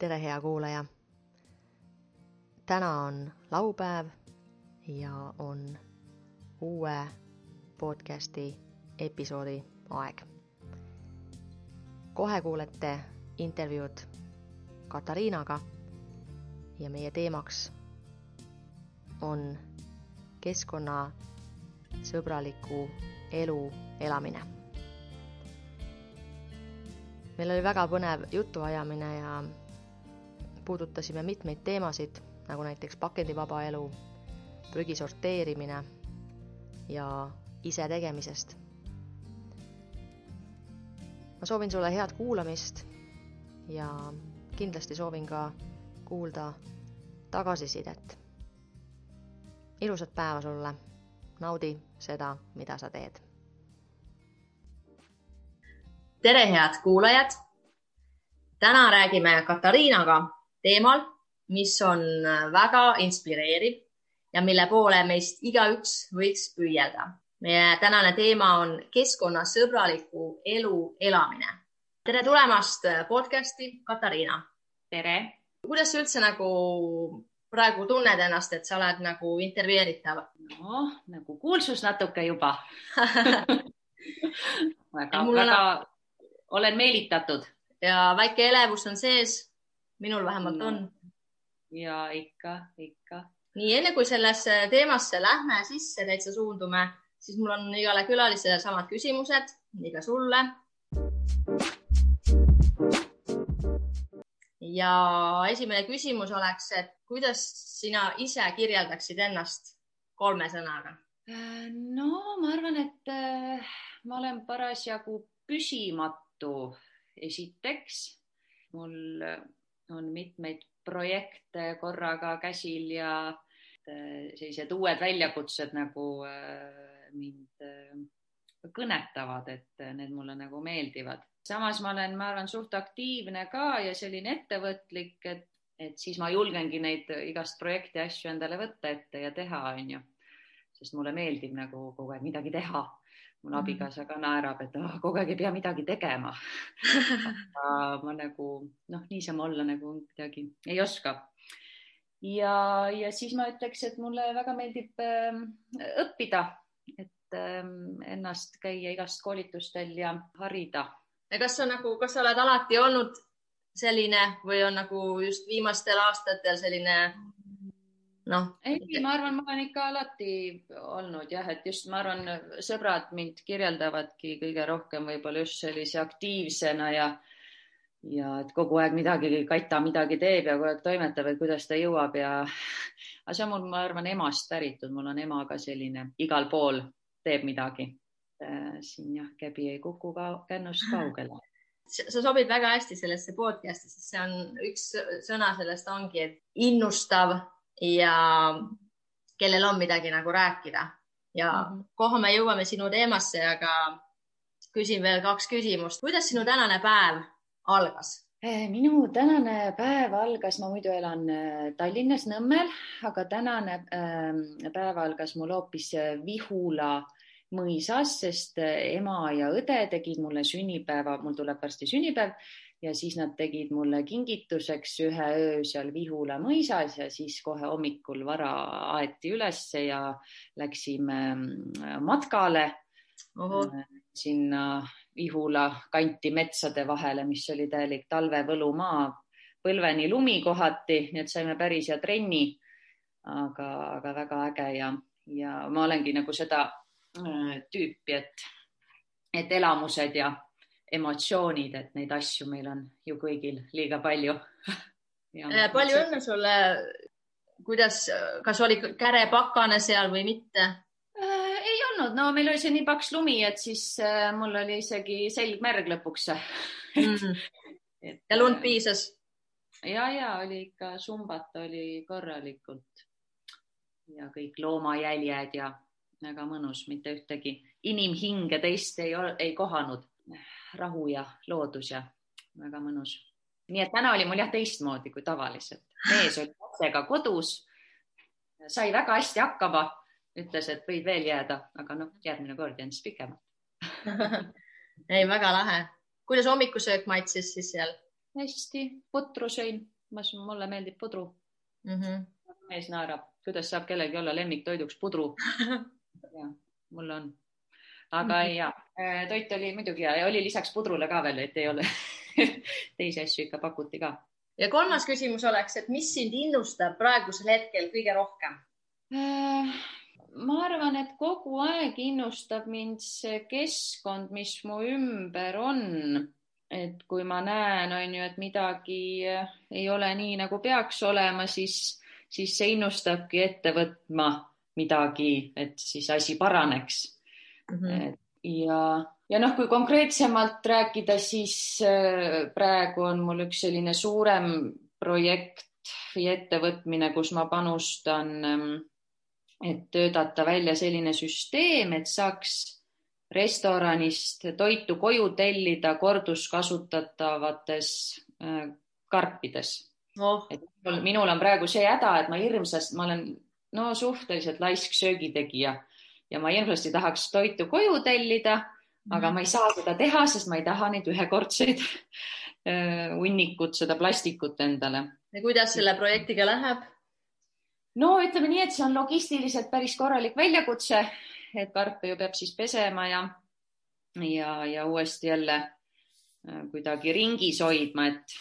tere, hea kuulaja. täna on laupäev ja on uue podcasti episoodi aeg. kohe kuulete intervjuud Katariinaga ja meie teemaks on keskkonnasõbraliku elu elamine. meil oli väga põnev jutuajamine ja puudutasime mitmeid teemasid, nagu näiteks pakendivaba elu, prügi sorteerimine ja isetegemisest. ma soovin sulle head kuulamist ja kindlasti soovin ka kuulda tagasisidet. ilusat päeva sulle, naudi seda, mida sa teed. tere, head kuulajad. täna räägime Katariinaga teemal, mis on väga inspireeriv ja mille poole meist igaüks võiks püüelda. meie tänane teema on keskkonnasõbraliku elu elamine. tere tulemast podcasti, Katariina. tere. kuidas sa üldse nagu praegu tunned ennast, et sa oled nagu intervjueeritav? noh, nagu kuulsus natuke juba väga, väga olen meelitatud ja väike elevus on sees. Minul vähemalt No. on. ja ikka, ikka. nii enne kui sellesse teemasse lähme sisse täitsa suundume, siis mul on igale külalisele samad küsimused, nii ka sulle. ja esimene küsimus oleks, et kuidas sina ise kirjeldaksid ennast kolme sõnaga? Äh, no ma arvan, et äh, ma olen parasjagu püsimatu. esiteks, mul on mitmeid projekte korraga käsil ja äh, sellised uued väljakutsed nagu äh, mind äh, kõnetavad, et need mulle nagu meeldivad. samas ma olen, ma arvan, suht aktiivne ka ja selline ettevõtlik, et, et siis ma julgengi neid igast projekti asju endale võtta ette ja teha, onju. sest mulle meeldib nagu kogu aeg midagi teha. Mul abikaasa ka naerab, et oh, kogu aeg ei pea midagi tegema aga ma nagu noh, niisama olla nagu kuidagi ei oska. ja, ja siis ma ütleks, et mulle väga meeldib ähm, õppida, et ähm, ennast käia igast koolitustel ja harida. ja kas sa nagu, kas sa oled alati olnud selline või on nagu just viimastel aastatel selline noh, ei, ma arvan, ma olen ikka alati olnud jah, et just ma arvan, sõbrad mind kirjeldavadki kõige rohkem võib-olla just sellise aktiivsena ja ja et kogu aeg midagi, Kata midagi teeb ja kogu aeg toimetab, et kuidas ta jõuab ja aga see on mul, ma arvan, emast päritud, mul on ema ka selline igal pool teeb midagi. siin jah, käbi ei kuku ka kännust kaugele. sa sobid väga hästi sellesse podcast'i, sest see on üks sõna sellest ongi, et innustav ja kellel on midagi nagu rääkida ja mm. -hmm. kohe me jõuame sinu teemasse, aga küsin veel kaks küsimust. kuidas sinu tänane päev algas? minu tänane päev algas, ma muidu elan äh, Tallinnas Nõmmel, aga tänane äh, päev algas mul hoopis Vihula mõisas, sest ema ja õde tegid mulle sünnipäeva, mul tuleb varsti sünnipäev ja siis nad tegid mulle kingituseks ühe öö seal Vihula mõisas ja siis kohe hommikul vara aeti ülesse ja läksime mm, matkale ohoh, sinna Vihula kanti metsade vahele, mis oli täielik talvevõlumaa, põlveni lumi kohati, nii et saime päris hea trenni. aga, aga väga äge ja, ja ma olengi nagu seda äh, tüüpi, et, et elamused ja emotsioonid, et neid asju meil on ju kõigil liiga palju. Äh, palju õnne sulle. kuidas, kas oli kärepakane seal või mitte? Äh, ei olnud, no meil oli see nii paks lumi, et siis äh, mul oli isegi selg märg lõpuks Mm. Ja lund äh, piisas? ja, ja oli ikka sumbat oli korralikult ja kõik loomajäljed ja väga mõnus, mitte ühtegi inimhinge teist ei, ei kohanud. Rahu ja loodus ja väga mõnus. nii et täna oli mul jah teistmoodi kui tavaliselt. mees oli lapsega kodus, sai väga hästi hakkama, ütles, et võid veel jääda, aga noh, järgmine kord jään siis pikemalt. ei, väga lahe. kuidas hommikusöök maitses siis seal? hästi, putru sõin, mulle meeldib pudru mm. -hmm. mees naerab, kuidas saab kellelgi olla lemmiktoiduks pudru mul on, aga mm -hmm. ja toit oli muidugi hea ja oli lisaks pudrule ka veel, et ei ole teisi asju ikka pakuti ka. ja kolmas küsimus oleks, et mis sind innustab praegusel hetkel kõige rohkem äh,? ma arvan, et kogu aeg innustab mind see keskkond, mis mu ümber on. et kui ma näen, on ju, et midagi ei ole nii, nagu peaks olema, siis, siis see innustabki ette võtma midagi, et siis asi paraneks mm. -hmm. Ja, ja noh, kui konkreetsemalt rääkida, siis äh, praegu on mul üks selline suurem projekt või ettevõtmine, kus ma panustan, ähm, et töötada välja selline süsteem, et saaks restoranist toitu koju tellida korduskasutatavates äh, karpides. Oh.. et minul on praegu see häda, et ma hirmsasti, ma olen no suhteliselt laisk söögitegija ja ma hirmsasti tahaks toitu koju tellida, aga mhm. ma ei saa seda teha, sest ma ei taha neid ühekordseid hunnikut, seda plastikut endale. ja kuidas selle projektiga läheb? no ütleme nii, et see on logistiliselt päris korralik väljakutse, et karpe ju peab siis pesema ja, ja, ja uuesti jälle kuidagi ringis hoidma, et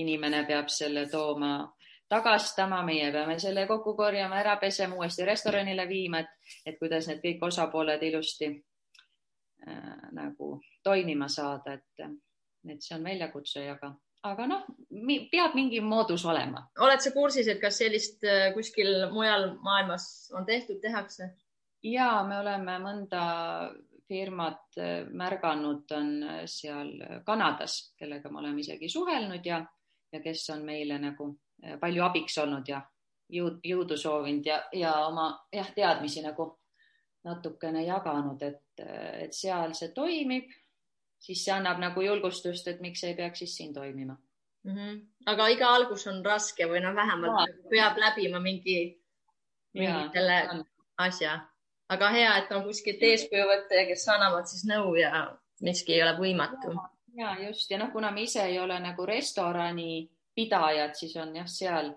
inimene peab selle tooma tagastama, meie peame selle kokku korjama, ära pesema, uuesti restoranile viima, et, et kuidas need kõik osapooled ilusti äh, nagu toimima saada, et, et see on väljakutse, aga, aga noh, peab mingi moodus olema. oled sa kursis, et kas sellist äh, kuskil mujal maailmas on tehtud, tehakse? ja me oleme mõnda firmat äh, märganud, on äh, seal Kanadas, kellega me oleme isegi suhelnud ja, ja kes on meile nagu palju abiks olnud ja jõud, jõudu soovinud ja, ja oma jah, teadmisi nagu natukene jaganud, et, et seal see toimib, siis see annab nagu julgustust, et miks ei peaks siis siin toimima mm. -hmm. aga iga algus on raske või noh, vähemalt ja. Nagu peab läbima mingi, mingi selle asja, aga hea, et on kuskilt eeskuju võtta ja kes annavad siis nõu ja miski ei ole võimatu. ja just ja noh, kuna me ise ei ole nagu restorani pidajad, siis on jah, seal,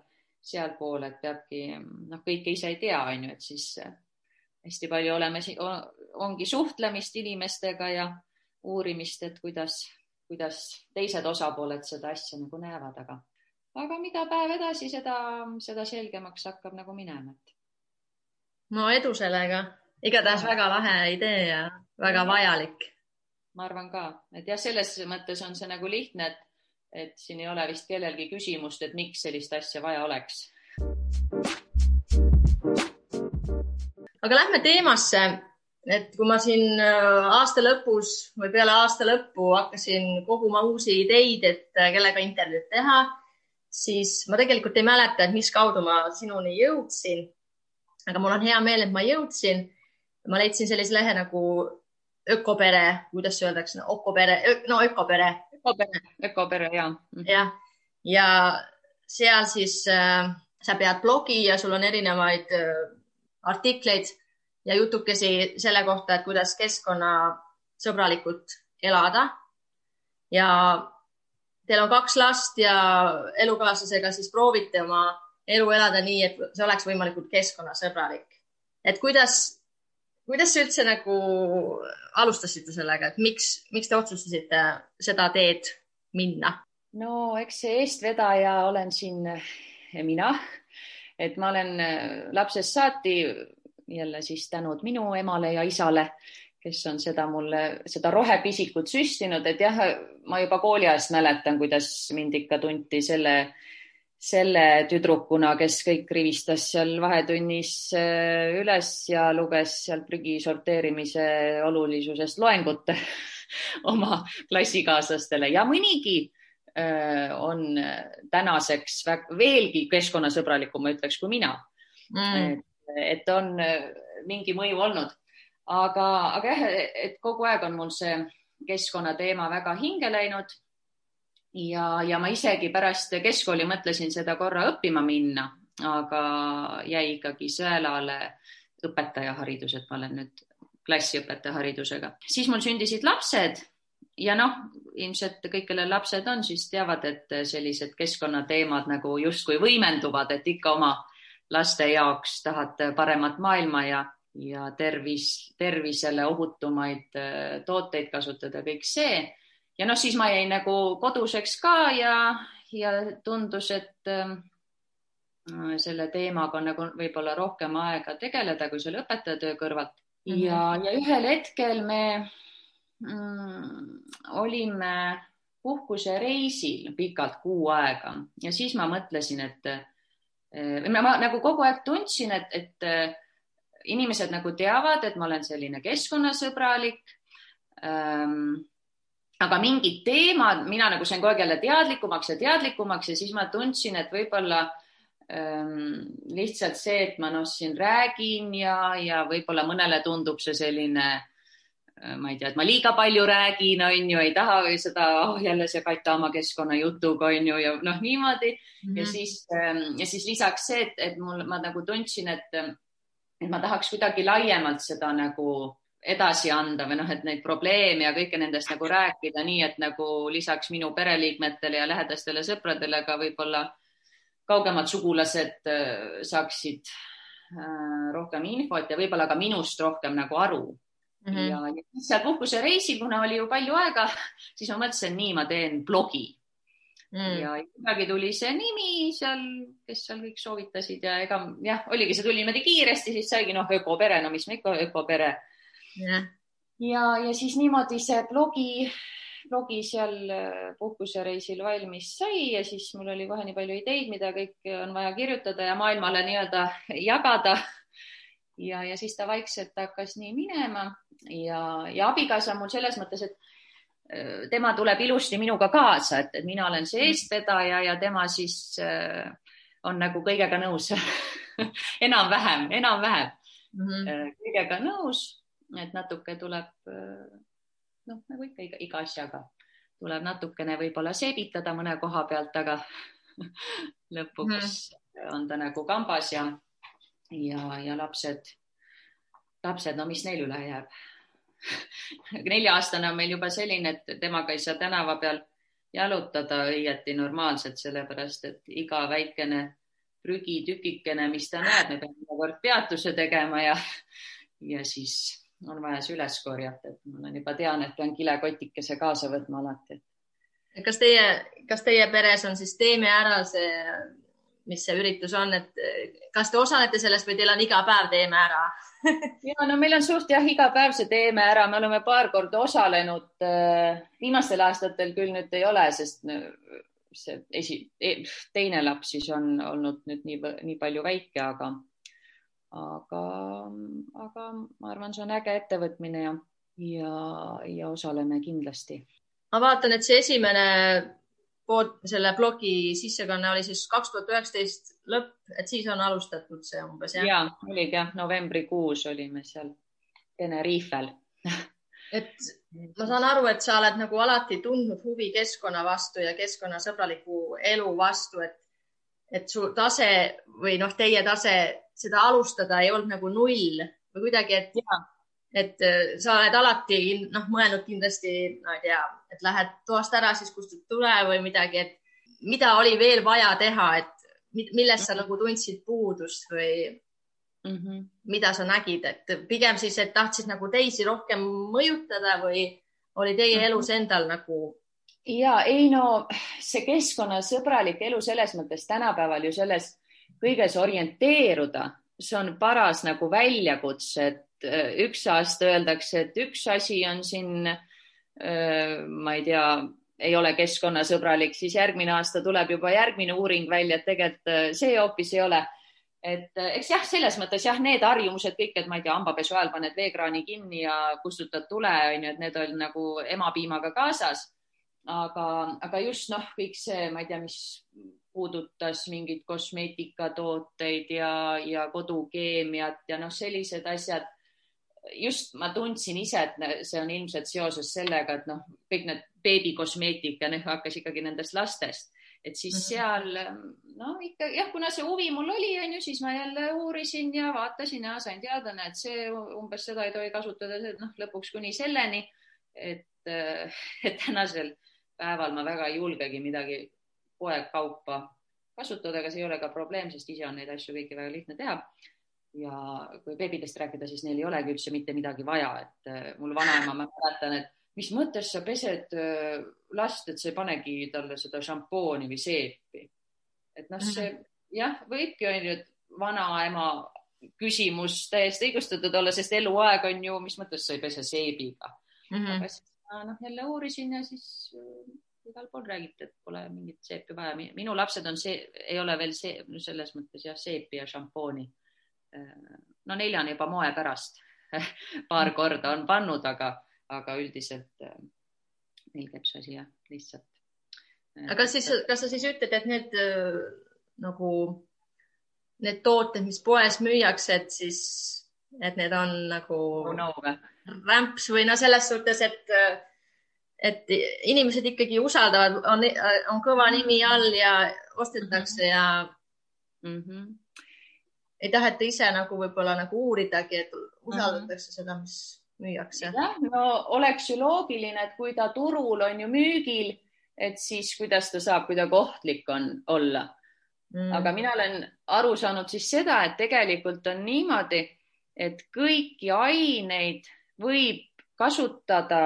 sealpool, et peabki noh, kõike ise ei tea, on ju, et siis äh, hästi palju oleme, ongi suhtlemist inimestega ja uurimist, et kuidas, kuidas teised osapooled seda asja nagu näevad, aga, aga mida päev edasi, seda, seda selgemaks hakkab nagu minema, et. no edu sellega, igatahes väga lahe idee ja väga vajalik. ma arvan ka, et jah, selles mõttes on see nagu lihtne, et et siin ei ole vist kellelgi küsimust, et miks sellist asja vaja oleks. aga lähme teemasse, et kui ma siin äh, aasta lõpus või peale aasta lõppu hakkasin koguma uusi ideid, et äh, kellega intervjuud teha, siis ma tegelikult ei mäleta, et mis kaudu ma sinuni jõudsin. aga mul on hea meel, et ma jõudsin. ma leidsin sellise lehe nagu Ökopere, kuidas öeldakse no,, Okopere, no Ökopere ökopere, ökopere ja. Mhm. jah, ja seal siis äh, sa pead blogi ja sul on erinevaid äh, artikleid ja jutukesi selle kohta, et kuidas keskkonnasõbralikult elada. ja teil on kaks last ja elukaaslasega siis proovite oma elu elada nii, et see oleks võimalikult keskkonnasõbralik. et kuidas, kuidas te üldse nagu alustasite sellega, et miks, miks te otsustasite seda teed minna? no eks see eestvedaja olen siin mina, et ma olen lapsest saati jälle siis tänud minu emale ja isale, kes on seda mulle, seda rohepisikut süstinud, et jah, ma juba kooliajast mäletan, kuidas mind ikka tunti selle selle tüdrukuna, kes kõik rivistas seal vahetunnis äh, üles ja luges seal prügi sorteerimise olulisusest loengut oma klassikaaslastele. Ja mõnigi äh, on tänaseks veelgi keskkonnasõbralikum, ma ütleks, kui mina. Mm.. et on äh, mingi mõju olnud, aga, aga jah, et kogu aeg on mul see keskkonnateema väga hinge läinud ja, ja ma isegi pärast keskkooli mõtlesin seda korra õppima minna, aga jäi ikkagi sõelale õpetajaharidus, et ma olen nüüd klassiõpetaja haridusega. siis mul sündisid lapsed ja noh, ilmselt kõik, kellel lapsed on, siis teavad, et sellised keskkonnateemad nagu justkui võimenduvad, et ikka oma laste jaoks tahad paremat maailma ja, ja tervis, tervisele ohutumaid tooteid kasutada, kõik see. Ja noh, siis ma jäin nagu koduseks ka ja, ja tundus, et äh, selle teemaga nagu võib-olla rohkem aega tegeleda kui selle õpetajatöö kõrvalt mm. -hmm. ja, ja ühel hetkel me mm, olime puhkusereisil pikalt kuu aega ja siis ma mõtlesin, et eh, ma nagu kogu aeg tundsin, et, et eh, inimesed nagu teavad, et ma olen selline keskkonnasõbralik ähm,. Aga mingid teemad, mina nagu sain kogu aeg jälle teadlikumaks ja teadlikumaks ja siis ma tundsin, et võib-olla ähm, lihtsalt see, et ma noh, siin räägin ja, ja võib-olla mõnele tundub see selline Äh, ma ei tea, et ma liiga palju räägin, on ju, ei taha seda oh,, jälle see Kata oma keskkonnajutuga on ju ja noh, niimoodi mm. -hmm. ja siis ähm, ja siis lisaks see, et, et mul, ma nagu tundsin, et, et ma tahaks kuidagi laiemalt seda nagu edasi anda või noh, et neid probleeme ja kõike nendest nagu rääkida nii, et nagu lisaks minu pereliikmetele ja lähedastele sõpradele ka võib-olla kaugemad sugulased äh, saaksid äh, rohkem infot ja võib-olla ka minust rohkem nagu aru. Mm -hmm. ja, ja siis seal puhkusereisil, kuna oli ju palju aega, siis ma mõtlesin, nii, ma teen blogi. Mm.. ja kuidagi tuli see nimi seal, kes seal kõik soovitasid ja ega jah, oligi, see tuli niimoodi kiiresti, siis saigi noh, ökopere, no mis me ikka ökopere yeah.. ja, ja siis niimoodi see blogi, blogi seal äh, puhkusereisil valmis sai ja siis mul oli kohe nii palju ideid, mida kõike on vaja kirjutada ja maailmale nii-öelda jagada. Ja, ja siis ta vaikselt hakkas nii minema ja, ja abikaasa mul selles mõttes, et äh, tema tuleb ilusti minuga kaasa, et, mina olen see eestvedaja ja tema siis äh, on nagu kõigega nõus. Enam-vähem, enam-vähem. Mm -hmm. kõigega nõus, et natuke tuleb äh, noh, nagu ikka iga, iga asjaga tuleb natukene võib-olla seebitada mõne koha pealt, aga lõpuks mm on ta nagu kambas ja ja, ja lapsed, lapsed, no mis neil üle jääb? Nelja-aastane on meil juba selline, et temaga ei saa tänava peal jalutada õieti normaalselt, sellepärast et iga väikene prügitükikene, mis ta näeb, me peame iga kord peatuse tegema ja, ja siis on vaja see üles korjata, et ma olen juba tean, et pean kilekotikese kaasa võtma alati. kas teie, kas teie peres on siis Teeme ära see mis see üritus on, et kas te osalete selles või teil on iga päev Teeme ära ja no meil on suht jah, iga päev see Teeme ära, me oleme paar korda osalenud. Eh, viimastel aastatel küll nüüd ei ole, sest see esi, e, teine laps siis on olnud nüüd nii, nii palju väike, aga, aga, aga ma arvan, see on äge ettevõtmine ja, ja, ja osaleme kindlasti. ma vaatan, et see esimene pood, selle blogi sissekanne oli siis kaks tuhat üheksateist lõpp, et siis on alustatud see umbes jah? ja oligi jah, novembrikuus olime seal Tenerifel et ma saan aru, et sa oled nagu alati tundnud huvi keskkonna vastu ja keskkonnasõbraliku elu vastu, et, et su tase või noh, teie tase seda alustada ei olnud nagu null või kuidagi, et ja et äh, sa oled alati noh, mõelnud kindlasti, ma ei tea, et lähed toast ära, siis kustud tule või midagi, et mida oli veel vaja teha, et millest sa nagu tundsid puudust või mm -hmm. mida sa nägid, et pigem siis, et tahtsid nagu teisi rohkem mõjutada või oli teie mm -hmm. elus endal nagu? Ja ei no see keskkonnasõbralik elu selles mõttes tänapäeval ju selles kõiges orienteeruda, see on paras nagu väljakutse, et Äh, üks aasta öeldakse, et üks asi on siin, äh, ma ei tea, ei ole keskkonnasõbralik, siis järgmine aasta tuleb juba järgmine uuring välja, et tegelikult äh, see hoopis ei ole. et eks jah, selles mõttes jah, need harjumused kõik, et ma ei tea, hambapesu ajal paned veekraani kinni ja kustutad tule, on ju, et need on nagu emapiimaga kaasas. Aga, aga just noh, kõik see, ma ei tea, mis puudutas mingeid kosmeetikatooteid ja, ja kodukeemiat ja noh, sellised asjad just ma tundsin ise, et see on ilmselt seoses sellega, et noh, kõik need beebikosmeetika, noh, hakkas ikkagi nendest lastest, et siis -hmm. seal no ikka jah, kuna see huvi mul oli, on ju, siis ma jälle uurisin ja vaatasin ja sain teada, näed, see umbes seda ei tohi kasutada, noh, lõpuks kuni selleni, et, et tänasel päeval ma väga ei julgegi midagi poekaupa kasutada, aga see ei ole ka probleem, sest ise on neid asju kõiki väga lihtne teha. ja kui beebidest rääkida, siis neil ei olegi üldse mitte midagi vaja, et mul vanaema, ma mäletan, et mis mõttes sa pesed last, et sa ei panegi talle seda šampooni või seepi. et noh, see mhm. jah, võibki onju, et vanaema küsimus täiesti õigustatud olla, sest eluaeg on ju, mis mõttes sa ei pese seebiga mm. -hmm. aga siis noh, jälle uurisin ja siis äh, igal pool räägiti, et pole mingit seepi vaja. minu lapsed on see, ei ole veel see, selles mõttes jah, seepi ja šampooni. Äh, no on juba moe pärast paar korda on pannud, aga, aga üldiselt äh, neil käib see asi jah, lihtsalt. aga siis, kas sa siis ütled, et need nagu need tooted, mis poes müüakse, et siis, et need on nagu no, rämps või no selles suhtes, et, et inimesed ikkagi usaldavad, on, on kõva nimi all ja ostetakse ja mm -hmm. ei taheta ise nagu võib-olla nagu uuridagi, et usaldatakse mm -hmm. seda, mis müüakse. jah, no oleks ju loogiline, et kui ta turul on ju müügil, et siis kuidas ta saab kuidagi ohtlik on olla mm.. aga mina olen aru saanud siis seda, et tegelikult on niimoodi, et kõiki aineid võib kasutada,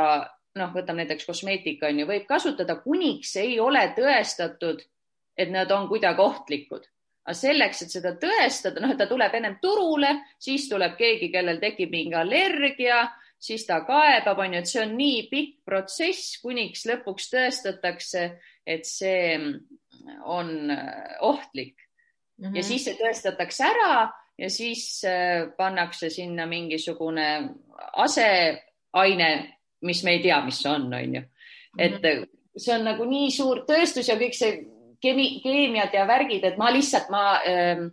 noh, võtame näiteks kosmeetika on ju, võib kasutada, kuniks ei ole tõestatud, et nad on kuidagi ohtlikud. aga selleks, et seda tõestada, noh, et ta tuleb ennem turule, siis tuleb keegi, kellel tekib mingi allergia, siis ta kaebab, on ju, et see on nii pikk protsess, kuniks lõpuks tõestatakse, et see on ohtlik mm. -hmm. ja siis see tõestatakse ära ja siis äh, pannakse sinna mingisugune aseaine, mis me ei tea, mis see on, on ju. et mm -hmm. see on nagu nii suur tööstus ja kõik see keemi-, keemiad ja värgid, et ma lihtsalt, ma ähm,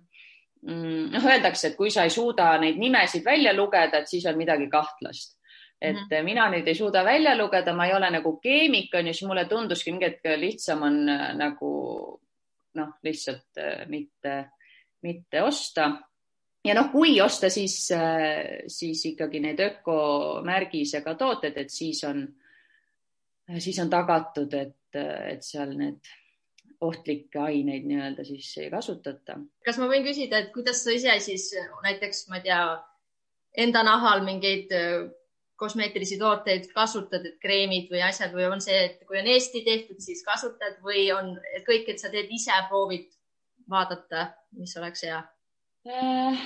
mm, noh, öeldakse, et kui sa ei suuda neid nimesid välja lugeda, et siis on midagi kahtlast et mm -hmm. mina nüüd ei suuda välja lugeda, ma ei ole nagu keemik on ju, siis mulle tunduski mingi hetk lihtsam on äh, nagu noh, lihtsalt äh, mitte, mitte osta. Ja noh, kui osta, siis, äh, siis ikkagi need ökomärgisega tooted, et siis on, siis on tagatud, et, et seal need ohtlikke aineid nii-öelda siis ei kasutata. kas ma võin küsida, et kuidas sa ise siis näiteks, ma ei tea, enda nahal mingeid kosmeetilisi tooteid kasutad, et kreemid või asjad või on see, et kui on Eesti tehtud, siis kasutad või on et kõik, et sa teed ise, proovid vaadata, mis oleks hea? Äh,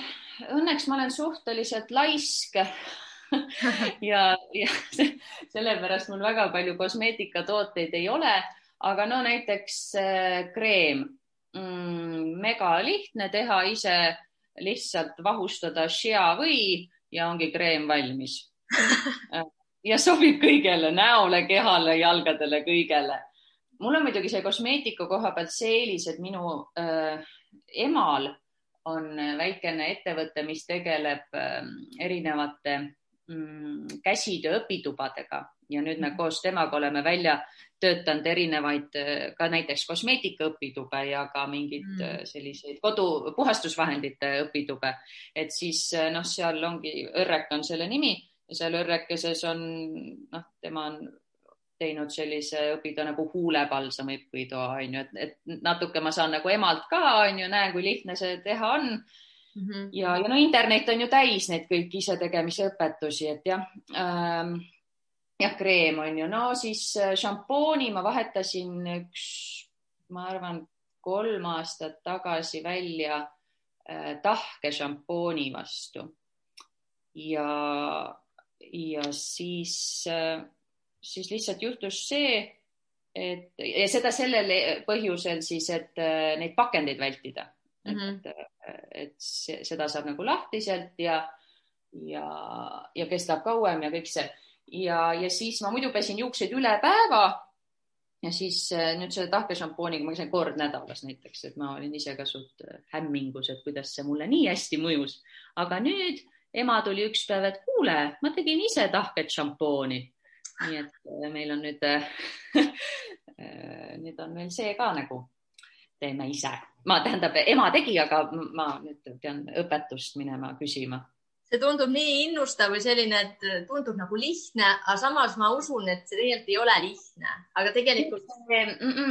õnneks ma olen suhteliselt laisk ja, ja sellepärast mul väga palju kosmeetikatooteid ei ole, aga no näiteks äh, kreem mm,, mega lihtne teha ise, lihtsalt vahustada shea või ja ongi kreem valmis ja sobib kõigele, näole, kehale, jalgadele, kõigele. mul on muidugi see kosmeetika koha pealt see eelis, et minu äh, emal on väikene ettevõte, mis tegeleb äh, erinevate mm, käsitöö õpitubadega ja nüüd me mhm. koos temaga oleme välja töötanud erinevaid ka näiteks kosmeetikaõpitube ja ka mingeid mm. selliseid kodu puhastusvahendite õpitube, et siis noh, seal ongi, Õrrek on selle nimi ja seal õrrekeses on, noh, tema on teinud sellise õpida nagu huulepalsami õpitoa, on ju, et, et natuke ma saan nagu emalt ka, on ju, näen, kui lihtne see teha on mm. -hmm. ja, ja no internet on ju täis neid kõiki isetegemise õpetusi, et jah ähm,, jah, kreem on ju, no siis äh, šampooni ma vahetasin üks, ma arvan, kolm aastat tagasi välja äh, tahke šampooni vastu ja ja siis, äh, siis lihtsalt juhtus see, et ja seda sellel põhjusel siis, et äh, neid pakendeid vältida mm. -hmm. et, äh, et see, seda saab nagu lahtiselt ja, ja, ja kestab kauem ja kõik see ja, ja siis ma muidu pesin juukseid üle päeva. ja siis nüüd selle tahkešampooniga ma käisin kord nädalas näiteks, et ma olin ise ka suht hämmingus, et kuidas see mulle nii hästi mõjus, aga nüüd ema tuli üks päev, et kuule, ma tegin ise tahket šampooni. Nii et äh, meil on nüüd äh, nüüd on meil see ka nagu teeme ise. ma tähendab, ema tegi, aga ma nüüd pean õpetust minema küsima. see tundub nii innustav või selline, et tundub nagu lihtne, aga samas ma usun, et see tegelikult ei ole lihtne, aga tegelikult.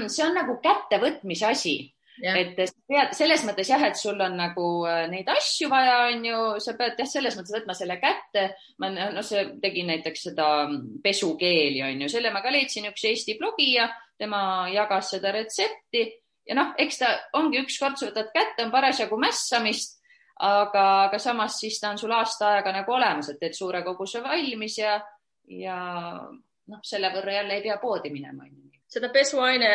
see on nagu kättevõtmise asi. Et pead selles mõttes jah, et sul on nagu äh, neid asju vaja, on ju, sa pead jah, selles mõttes võtma selle kätte. ma noh, see tegin näiteks seda pesukeeli on ju, selle ma ka leidsin üks Eesti blogija, tema jagas seda retsepti ja noh, eks ta ongi ükskord sa võtad kätte, on parasjagu mässamist, aga, aga samas siis ta on sul aasta aega nagu olemas, et teed suure koguse valmis ja, ja noh, selle võrra jälle ei pea poodi minema. seda pesuaine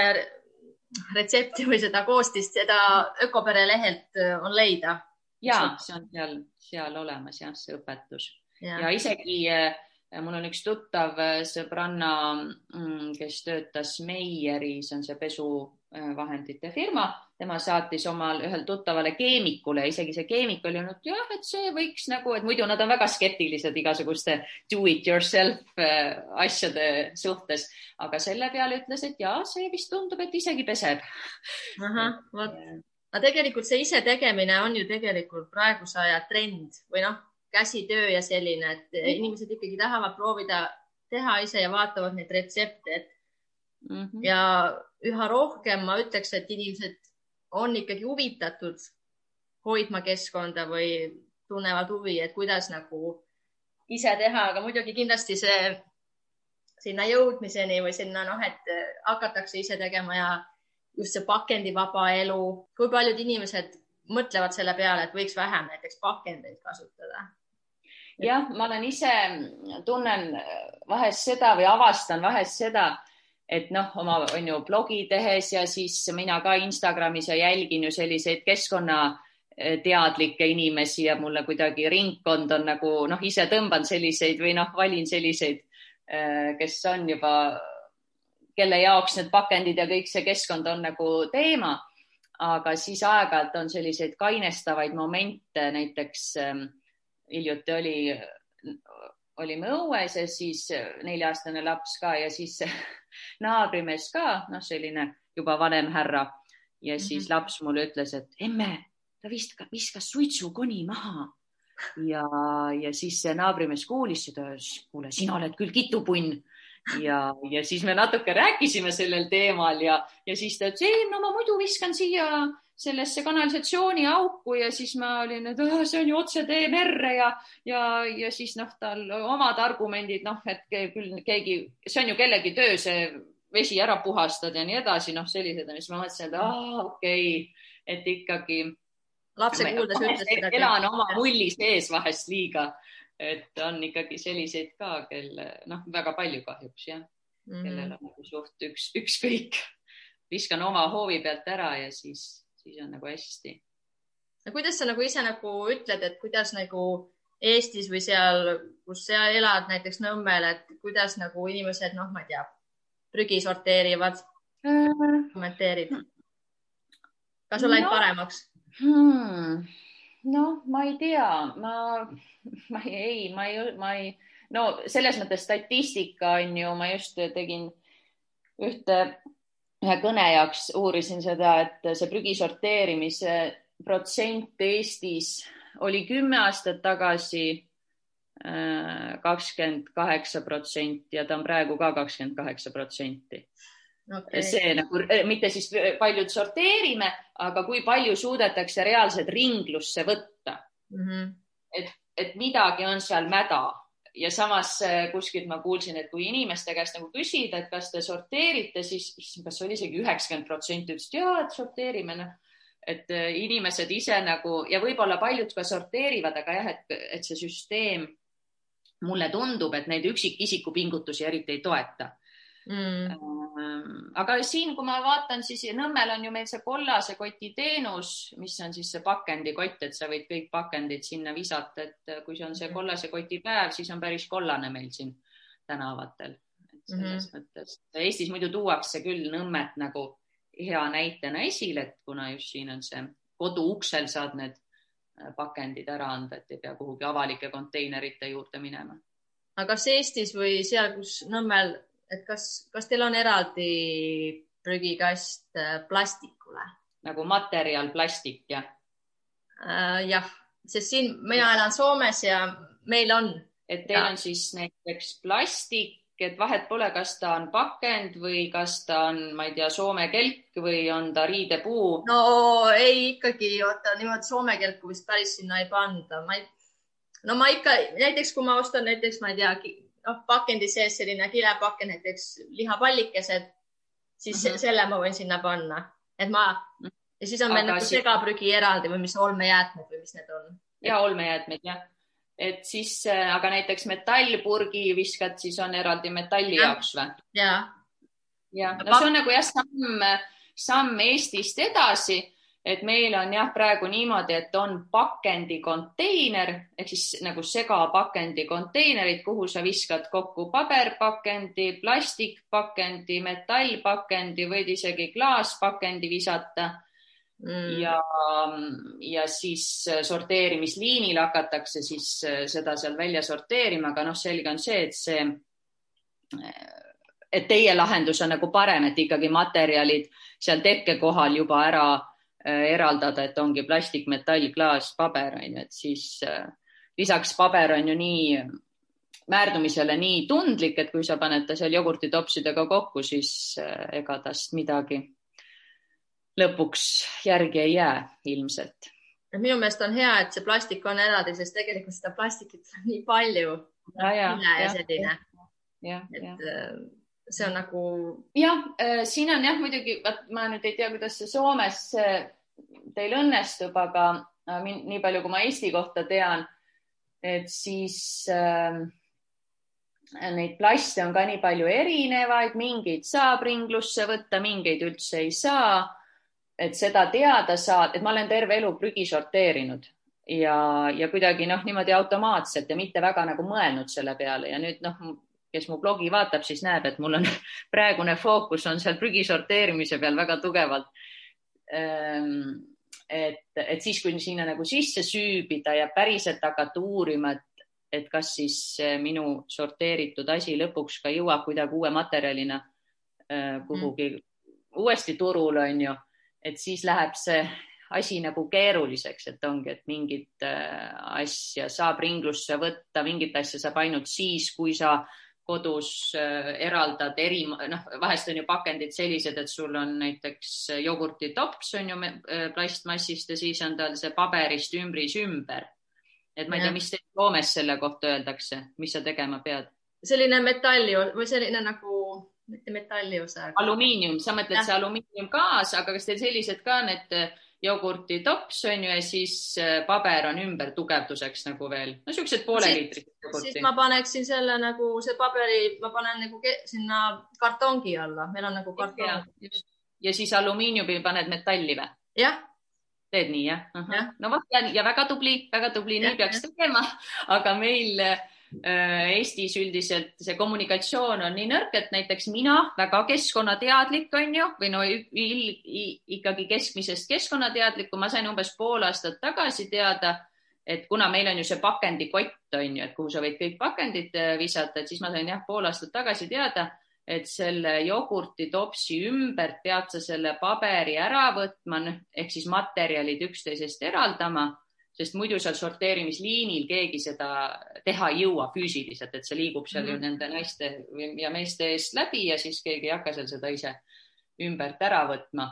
retsepti või seda koostist, seda Ökopere lehelt äh, on leida? ja see on seal, seal olemas jah, see õpetus. Ja, ja isegi äh, mul on üks tuttav äh, sõbranna, mm, kes töötas Meieri, see on see pesuvahendite firma tema saatis omal ühel tuttavale keemikule, isegi see keemik oli öelnud, jah, et see võiks nagu, et muidu nad on väga skeptilised igasuguste do it yourself äh, asjade suhtes, aga selle peale ütles, et ja see vist tundub, et isegi peseb. ahah, vot. aga tegelikult see isetegemine on ju tegelikult praeguse aja trend või noh, käsitöö ja selline, et mm. inimesed ikkagi tahavad proovida teha ise ja vaatavad neid retsepte, et mm -hmm. ja üha rohkem ma ütleks, et inimesed on ikkagi huvitatud hoidma keskkonda või tunnevad huvi, et kuidas nagu ise teha, aga muidugi kindlasti see sinna jõudmiseni või sinna noh, et hakatakse ise tegema ja just see pakendivaba elu, kui paljud inimesed mõtlevad selle peale, et võiks vähem näiteks pakendeid kasutada? jah, ma olen ise, tunnen vahest seda või avastan vahest seda, et noh, oma on ju blogi tehes ja siis mina ka Instagramis ja jälgin ju selliseid keskkonnateadlikke inimesi ja mulle kuidagi ringkond on nagu noh, ise tõmban selliseid või noh, valin selliseid, äh, kes on juba, kelle jaoks need pakendid ja kõik see keskkond on nagu teema. aga siis aeg-ajalt on selliseid kainestavaid momente, näiteks ähm, hiljuti oli olime õues ja siis nelja-aastane laps ka ja siis naabrimees ka, noh, selline juba vanem härra. Ja siis mm -hmm. laps mulle ütles, et emme, ta vist viskas suitsukoni maha. Ja, ja siis see naabrimees kuulis seda, kuule, sina oled küll kitupunn ja, ja siis me natuke rääkisime sellel teemal ja, ja siis ta ütles, ei, no ma muidu viskan siia sellesse kanalisatsiooniauku ja siis ma olin, et oh, see on ju otsetee merre ja, ja, ja siis noh, tal omad argumendid, noh, et küll keegi, see on ju kellegi töö, see vesi ära puhastada ja nii edasi, noh, sellised on, siis ma mõtlesin, et aa, okei okay., et ikkagi. lapse kuuldes ütles seda. elan oma mulli sees vahest liiga, et on ikkagi selliseid ka, kelle noh, väga palju kahjuks jah mm, -hmm. kellel on nagu suht üks, ükskõik, viskan oma hoovi pealt ära ja siis siis on nagu hästi. no kuidas sa nagu ise nagu ütled, et kuidas nagu Eestis või seal, kus sa elad, näiteks Nõmmel, et kuidas nagu inimesed, noh, ma ei tea, prügi sorteerivad äh,? kommenteerid? kas on läinud no, paremaks hmm.? Noh, ma ei tea, ma, ma ei, ma ei, ma ei, no selles mõttes statistika on ju, ma just tegin ühte ühe kõne jaoks uurisin seda, et see prügi sorteerimise protsent Eestis oli kümme aastat tagasi äh, kakskümmend kaheksa protsenti ja ta on praegu ka kakskümmend kaheksa protsenti. See nagu mitte siis paljud sorteerime, aga kui palju suudetakse reaalselt ringlusse võtta mm. -hmm. et, et midagi on seal mäda ja samas äh, kuskilt ma kuulsin, et kui inimeste käest nagu küsida, et kas te sorteerite, siis kas oli isegi üheksakümmend protsenti ütlesid ja, et sorteerime, noh. et inimesed ise nagu ja võib-olla paljud ka sorteerivad, aga jah, et, et see süsteem mulle tundub, et neid üksikisiku pingutusi eriti ei toeta mm.. Ehm, aga siin, kui ma vaatan, siis Nõmmel on ju meil see kollase koti teenus, mis on siis see pakendikott, et sa võid kõik pakendid sinna visata, et kui see on see mm. kollase koti päev, siis on päris kollane meil siin tänavatel. selles mm -hmm. mõttes Eestis muidu tuuakse küll Nõmmet nagu hea näitena esile, et kuna just siin on see kodu uksel saad need äh, pakendid ära anda, et ei pea kuhugi avalike konteinerite juurde minema. aga kas Eestis või seal, kus Nõmmel et kas, kas teil on eraldi prügikast äh, plastikule? nagu materjal plastik, jah äh,? jah, sest siin mina elan Soomes ja meil on. et teil ja. on siis näiteks plastik, et vahet pole, kas ta on pakend või kas ta on, ma ei tea, Soome kelk või on ta riidepuu? no ei, ikkagi vaata niimoodi Soome kelku vist päris sinna ei panda, ma ei, no ma ikka näiteks, kui ma ostan näiteks, ma ei tea, noh, pakendi sees selline kilepakend, näiteks lihapallikesed, siis mm -hmm. selle ma võin sinna panna, et ma ja siis on meil nagu segaprügi eraldi või mis olmejäätmed või mis need on? ja olmejäätmed jah et siis, äh, aga näiteks metallpurgi viskad, siis on eraldi metalli ja. jaoks või? ja. jah, no see on nagu jah, samm, samm Eestist edasi, et meil on jah, praegu niimoodi, et on pakendikonteiner ehk siis nagu segapakendi konteinerid, kuhu sa viskad kokku paberpakendi, plastikpakendi, metallpakendi, võid isegi klaaspakendi visata mm. ja, ja siis sorteerimisliinil hakatakse siis äh, seda seal välja sorteerima, aga noh, selge on see, et see, äh, et teie lahendus on nagu parem, et ikkagi materjalid seal tekkekohal juba ära eraldada, et ongi plastik, metall, klaas, paber on ju, et siis lisaks paber on ju nii määrdumisele nii tundlik, et kui sa paned ta seal jogurtitopsidega kokku, siis ega tast midagi lõpuks järgi ei jää ilmselt. minu meelest on hea, et see plastik on eraldi, sest tegelikult seda plastikit on nii palju. ja, ja, ja selline. jah, jah äh, see on nagu. jah, äh, siin on jah, muidugi, vaat ma nüüd ei tea, kuidas see Soomes teil õnnestub, aga äh, nii palju, kui ma Eesti kohta tean, et siis äh, neid plaste on ka nii palju erinevaid, mingeid saab ringlusse võtta, mingeid üldse ei saa et seda teada saad, et ma olen terve elu prügi sorteerinud ja, ja kuidagi noh, niimoodi automaatselt ja mitte väga nagu mõelnud selle peale ja nüüd noh, kes mu blogi vaatab, siis näeb, et mul on praegune fookus on seal prügi sorteerimise peal väga tugevalt. Ehm, et, et siis, kui sinna nagu sisse süübida ja päriselt hakata uurima, et, et kas siis minu sorteeritud asi lõpuks ka jõuab kuidagi uue materjalina äh, kuhugi mm. uuesti turule, on ju et siis läheb see asi nagu keeruliseks, et ongi, et mingit äh, asja saab ringlusse võtta, mingit asja saab ainult siis, kui sa kodus äh, eraldad eri, noh, vahest on ju pakendid sellised, et sul on näiteks jogurtitops on ju äh, plastmassist ja siis on tal see paberist ümbris ümber. et ma ei tea, mis teil Soomes selle kohta öeldakse, mis sa tegema pead? selline metalli või selline nagu mitte metalliosa. alumiinium, sa mõtled ja. see alumiiniumgaas, aga kas teil sellised ka need äh, jogurtitops on ju ja siis äh, paber on ümber tugevduseks nagu veel, no siuksed pooleliitrised jogurti. siis ma paneksin selle nagu see paberi, ma panen nagu sinna kartongi alla, meil on nagu kartong. ja siis alumiiniumi paned metalli või? jah teed nii jah ja.? no vot ja, ja väga tubli, väga tubli, nii peaks tegema, aga meil Äh, Eestis üldiselt see kommunikatsioon on nii nõrk, et näiteks mina väga keskkonnateadlik on ju, või no ikkagi keskmisest keskkonnateadlikku, ma sain umbes pool aastat tagasi teada, et kuna meil on ju see pakendikott on ju, et kuhu sa võid kõik pakendid äh, visata, et siis ma sain jah, pool aastat tagasi teada, et selle jogurtitopsi ümbert pead sa selle paberi ära võtma ehk siis materjalid üksteisest eraldama sest muidu seal sorteerimisliinil keegi seda teha ei jõua füüsiliselt, et see liigub seal mm -hmm. ju mhm. nende naiste ja meeste eest läbi ja siis keegi ei hakka seal seda ise ümbert ära võtma.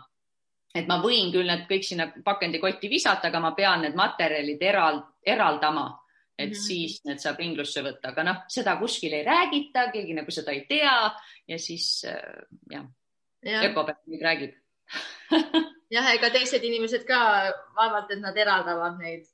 et ma võin küll need kõik sinna pakendikotti visata, aga ma pean need materjalid eral, eraldama, et mm -hmm. siis need saab ringlusse võtta, aga noh, seda kuskil ei räägita, keegi nagu seda ei tea ja siis äh, jah ja., Ökopärk nüüd räägib jah, ega teised inimesed ka vaevalt, et nad eraldavad neid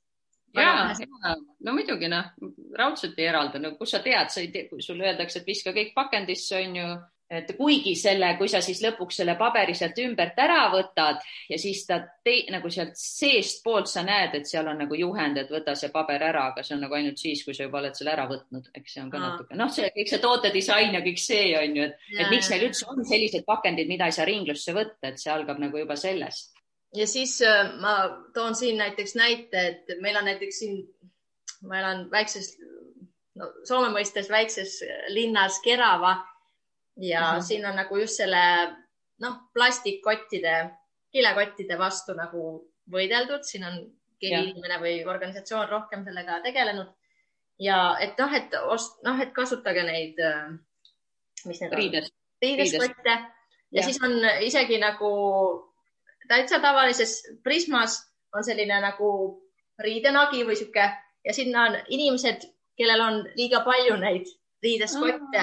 ja, ja no muidugi noh, raudselt ei eralda, no kus sa tead, sa ei tea, kui sulle öeldakse, et viska kõik pakendisse, on ju, et kuigi selle, kui sa siis lõpuks selle paberi sealt ümbert ära võtad ja siis ta te, nagu sealt seestpoolt sa näed, et seal on nagu juhend, et võta see paber ära, aga see on nagu ainult siis, kui sa juba oled selle ära võtnud, eks see on ka Aa. natuke, noh, see kõik see tootedisain ja kõik see on ju, et, et miks meil üldse on sellised pakendid, mida ei saa ringlusse võtta, et see algab nagu juba sellest ja siis äh, ma toon siin näiteks näite, et meil on näiteks siin, ma elan väikses, no Soome mõistes väikses linnas Kerava ja mm -hmm. siin on nagu just selle noh, plastikkottide, kilekottide vastu nagu võideldud, siin on keegi Jah. inimene või organisatsioon rohkem sellega tegelenud. ja et noh, et ost-, noh, et kasutage neid, mis need on? riidest. riideskotte ja, ja siis on isegi nagu täitsa tavalises Prismas on selline nagu riidenagi või sihuke ja sinna on inimesed, kellel on liiga palju neid riideskotte,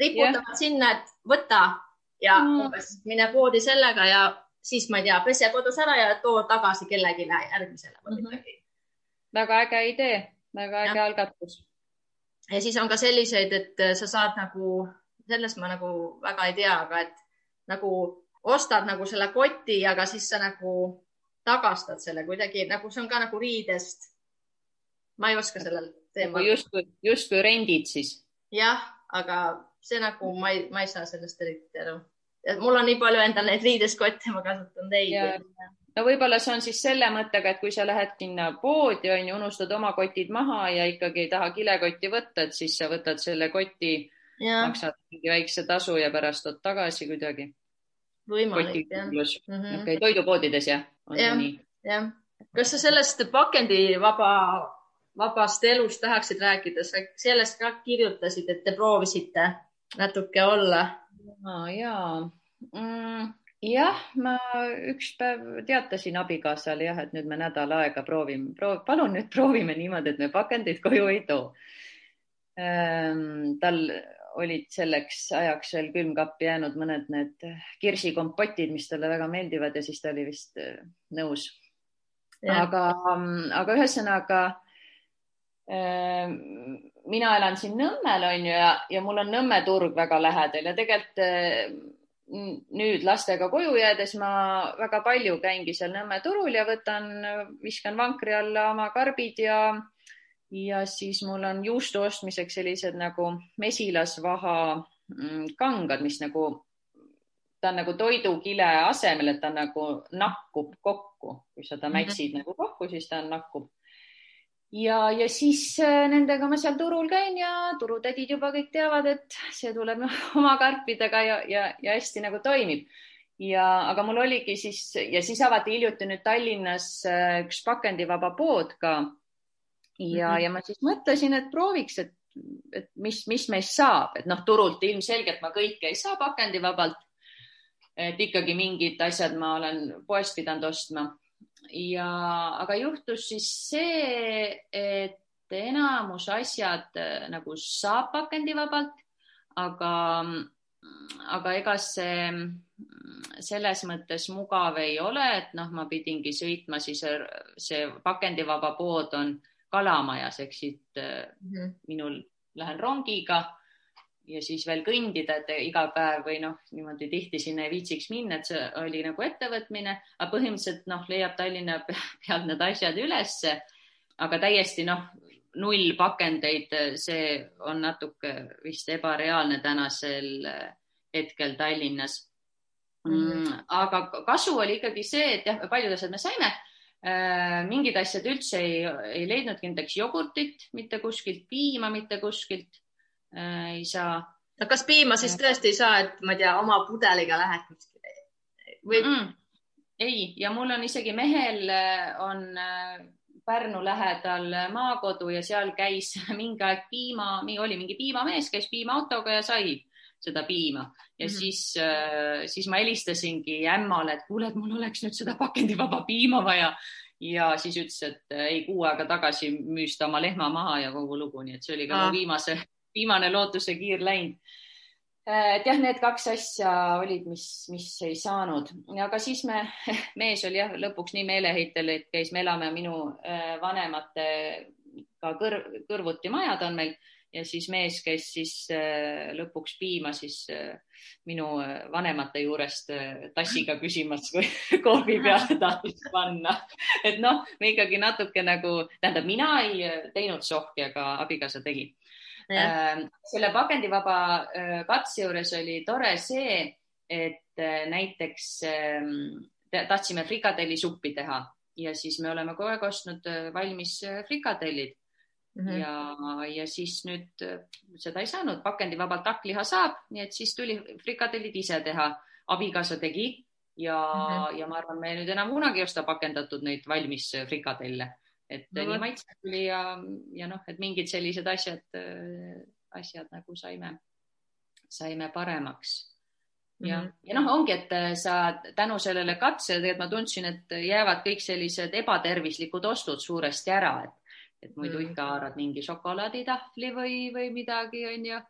riputavad sinna, et võta ja Mm. umbes mine poodi sellega ja siis ma ei tea, pese kodus ära ja too tagasi kellelegi järgmisele või Mhm. midagi. väga äge idee, väga äge Jah. algatus. ja siis on ka selliseid, et sa saad nagu, sellest ma nagu väga ei tea, aga et nagu ostad nagu selle koti, aga siis sa nagu tagastad selle kuidagi nagu see on ka nagu riidest. ma ei oska sellel teemal, justkui, justkui rendid siis. jah, aga see nagu ma ei, ma ei saa sellest eriti aru. mul on nii palju endal neid riideskotte, ma kasutan neid no võib-olla see on siis selle mõttega, et kui sa lähed sinna poodi, on ju, unustad oma kotid maha ja ikkagi ei taha kilekotti võtta, et siis sa võtad selle koti, maksad mingi väikse tasu ja pärast tood tagasi kuidagi. Võimalik jah. Mhm. okei, toidupoodides jah, on Jah. nii? jah, kas sa sellest pakendivaba, vabast elust tahaksid rääkida, sa sellest ka kirjutasid, et te proovisite natuke olla. ja mm,, jah, ma üks päev teatasin abikaasale jah, et nüüd me nädal aega proovime proov,, palun nüüd proovime niimoodi, et me pakendeid koju ei too ähm,. tal olid selleks ajaks veel külmkappi jäänud mõned need kirsikompotid, mis talle väga meeldivad ja siis ta oli vist äh, nõus. Aga, aga ühesõnaga äh, mina elan siin Nõmmel onju ja, ja mul on Nõmme turg väga lähedal ja tegelikult äh, nüüd lastega koju jäädes ma väga palju käingi seal Nõmme turul ja võtan, viskan vankri alla oma karbid ja ja siis mul on juustu ostmiseks sellised nagu mesilasvaha mm, kangad, mis nagu ta on nagu toidukile asemel, et ta nagu nakkub kokku, kui sa ta Mhm. mätsid mm -hmm. nagu kokku, siis ta nakkub. ja, ja siis äh, nendega ma seal turul käin ja turutädid juba kõik teavad, et see tuleb oma karpidega ja, ja, ja hästi nagu toimib. ja, aga mul oligi siis ja siis avati hiljuti nüüd Tallinnas äh, üks pakendivaba pood ka. Ja mm. -hmm. ja ma siis mõtlesin, et prooviks, et, et mis, mis meist saab, et noh, turult ilmselgelt ma kõike ei saa pakendivabalt et ikkagi mingid asjad ma olen poest pidanud ostma ja, aga juhtus siis see, et enamus asjad äh, nagu saab pakendivabalt, aga, aga ega see selles mõttes mugav ei ole, et noh, ma pidingi sõitma siis, see pakendivaba pood on Kalamajas ehk siit äh, minul lähen rongiga ja siis veel kõndida, et iga päev või noh, niimoodi tihti sinna ei viitsiks minna, et see oli nagu ettevõtmine, aga põhimõtteliselt noh, leiab Tallinna pe- pealt need asjad ülesse, aga täiesti noh, null pakendeid, see on natuke vist ebareaalne tänasel äh, hetkel Tallinnas mm,. aga kasu oli ikkagi see, et jah, paljud asjad me saime mingid asjad üldse ei, ei leidnudki näiteks jogurtit mitte kuskilt, piima mitte kuskilt äh, ei saa no kas piima siis tõesti ei saa, et ma ei tea, oma pudeliga lähed või mm. -mm. ei, ja mul on isegi mehel äh, on äh, Pärnu lähedal maakodu ja seal käis mingi aeg piima, oli mingi piimamees, käis piimaautoga ja sai seda piima ja mm. -hmm. siis äh,, siis ma helistasingi ämmale, et kuule, et mul oleks nüüd seda pakendivaba piima vaja ja siis ütles, et äh, ei, kuu aega tagasi müüs ta oma lehma maha ja kogu lugu, nii et see oli ka mu viimase, viimane lootuse kiir läinud. et jah, need kaks asja olid, mis, mis ei saanud, aga siis me, mees oli jah lõpuks nii meeleheitel, et käis, me elame minu äh, vanematega kõr, kõrvuti majad on meil ja siis mees käis siis äh, lõpuks piima siis äh, minu äh, vanemate juurest tassiga küsimas, kui korvi peale tahtis panna. et noh, me ikkagi natuke nagu, tähendab, mina ei teinud sohki, aga abikaasa tegi. jah, selle pakendivaba katse juures oli tore see, et näiteks ähm, tahtsime frikadellisuppi teha ja siis me oleme kogu aeg ostnud valmis äh, frikadellid Mhm. ja, ja siis nüüd äh, seda ei saanud, pakendivabalt takkliha saab, nii et siis tuli frikadellid ise teha. abikaasa tegi ja mm, -hmm. ja ma arvan, me nüüd enam kunagi ei osta pakendatud neid valmis frikadelle, et no, nii maitsev tuli ja, ja noh, et mingid sellised asjad, asjad nagu saime, saime paremaks ja mm, -hmm. ja noh, ongi, et äh, sa tänu sellele katsele tegelikult ma tundsin, et jäävad kõik sellised ebatervislikud ostud suuresti ära, et, et muidu mm ikka haarad mingi šokolaaditahvli või, või midagi, onju,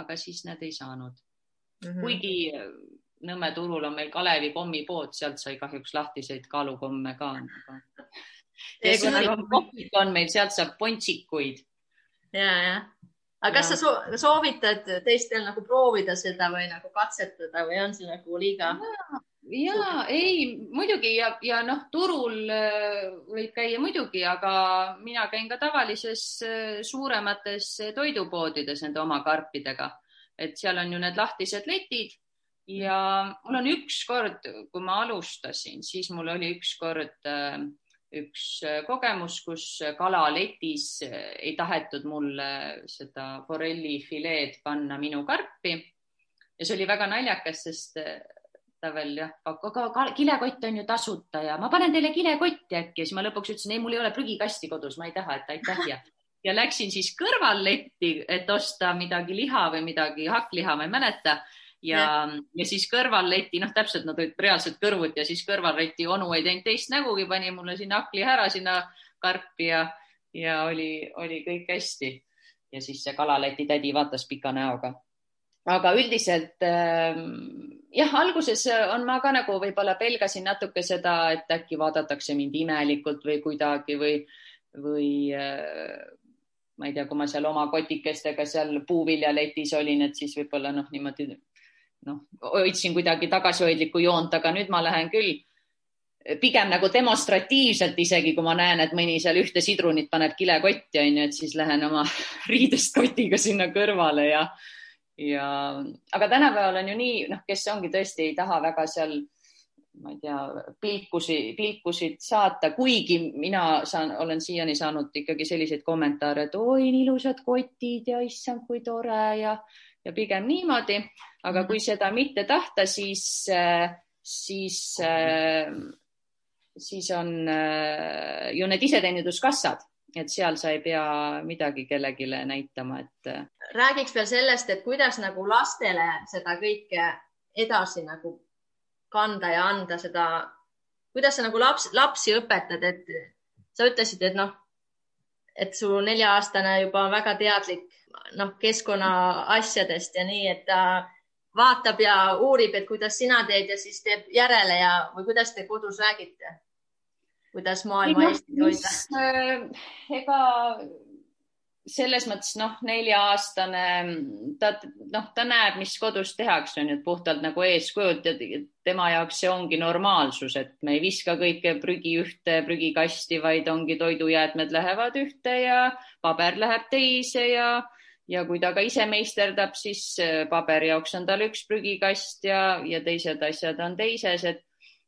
aga siis nad ei saanud mm. -hmm. kuigi Nõmme turul on meil Kalevi kommipood, sealt sai kahjuks lahtiseid kaalukomme ka aga.... ja kohvik on meil, sealt saab pontsikuid. ja, jah aga kas ja. sa soovitad teistel nagu proovida seda või nagu katsetada või on see nagu liiga? Ja ei, muidugi ja, ja noh, turul äh, võib käia muidugi, aga mina käin ka tavalises äh, suuremates toidupoodides nende oma karpidega, et seal on ju need lahtised letid ja mul on ükskord, kui ma alustasin, siis mul oli ükskord äh, üks äh, kogemus, kus kalaletis äh, ei tahetud mulle seda forellifileed panna minu karpi. ja see oli väga naljakas, sest äh, ta veel jah, aga kilekott on ju tasuta ja ma panen teile kilekotti äkki siis ma lõpuks ütlesin, ei, mul ei ole prügikasti kodus, ma ei taha, et aitäh ja ja läksin siis kõrvalletti, et osta midagi liha või midagi hakkliha, ma ei mäleta ja, ja siis kõrvalleti, noh, täpselt nad olid reaalselt kõrvuti ja siis kõrvalleti onu ei teinud teist nägugi, pani mulle sinna hakli ära sinna karpi ja, ja oli, oli kõik hästi. ja siis see kalaleti tädi vaatas pika näoga. aga üldiselt äh, jah, alguses on ma ka nagu võib-olla pelgasin natuke seda, et äkki vaadatakse mind imelikult või kuidagi või, või äh, ma ei tea, kui ma seal oma kotikestega seal puuviljaletis olin, et siis võib-olla noh, niimoodi noh, hoidsin kuidagi tagasihoidlikku joont, aga nüüd ma lähen küll pigem nagu demonstratiivselt, isegi kui ma näen, et mõni seal ühte sidrunit paneb kilekotti, onju, et siis lähen oma riidest kotiga sinna kõrvale ja, ja aga tänapäeval on ju nii, noh, kes ongi tõesti ei taha väga seal, ma ei tea, pilkusi, pilkusid saata, kuigi mina saan, olen siiani saanud ikkagi selliseid kommentaare, et oi, nii ilusad kotid ja issand, kui tore ja ja pigem niimoodi, aga kui mhm. seda mitte tahta, siis, äh, siis, äh, siis on äh, ju need iseteeninduskassad, et seal sa ei pea midagi kellelegi näitama, et. räägiks veel sellest, et kuidas nagu lastele seda kõike edasi nagu kanda ja anda seda, kuidas sa nagu laps, lapsi õpetad, et sa ütlesid, et noh, et su nelja-aastane juba on väga teadlik noh, keskkonna asjadest ja nii, et ta vaatab ja uurib, et kuidas sina teed ja siis teeb järele ja, või kuidas te kodus räägite? Kuidas maailma Eestit hoida? Äh, ega selles mõttes noh, nelja-aastane, ta noh, ta näeb, mis kodus tehakse, on ju, puhtalt nagu eeskujult ja tema jaoks see ongi normaalsus, et me ei viska kõike prügi ühte prügikasti, vaid ongi toidujäätmed lähevad ühte ja paber läheb teise ja ja kui ta ka ise meisterdab, siis äh, paberi jaoks on tal üks prügikast ja, ja teised asjad on teises, et,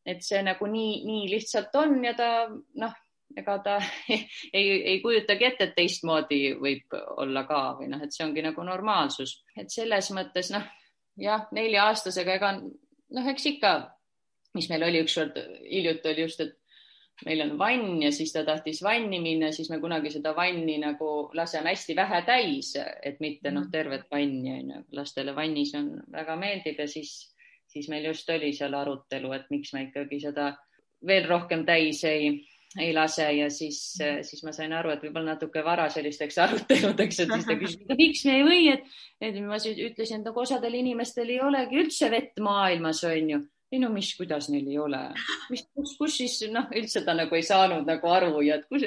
et see nagu nii, nii lihtsalt on ja ta noh, ega ta ei, ei, kujutagi ette, et teistmoodi võib olla ka või noh, et see ongi nagu normaalsus, et selles mõttes noh, jah, nelja-aastasega ega noh, eks ikka, mis meil oli ükskord hiljuti oli just, et meil on vann ja siis ta tahtis vanni minna, siis me kunagi seda vanni nagu laseme hästi vähe täis, et mitte noh, mhm. tervet vanni on ju, lastele vannis on väga meeldib ja siis, siis meil just oli seal arutelu, et miks me ikkagi seda veel rohkem täis ei, ei lase ja siis, siis ma sain aru, et võib-olla natuke vara sellisteks aruteludeks, et siis ta küsis, miks me ei või, et, et ma ütlesin, et nagu osadel inimestel ei olegi üldse vett maailmas, on ju ei no mis, kuidas neil ei ole, mis, kus, kus siis noh, üldse ta nagu ei saanud nagu aru ja et kus,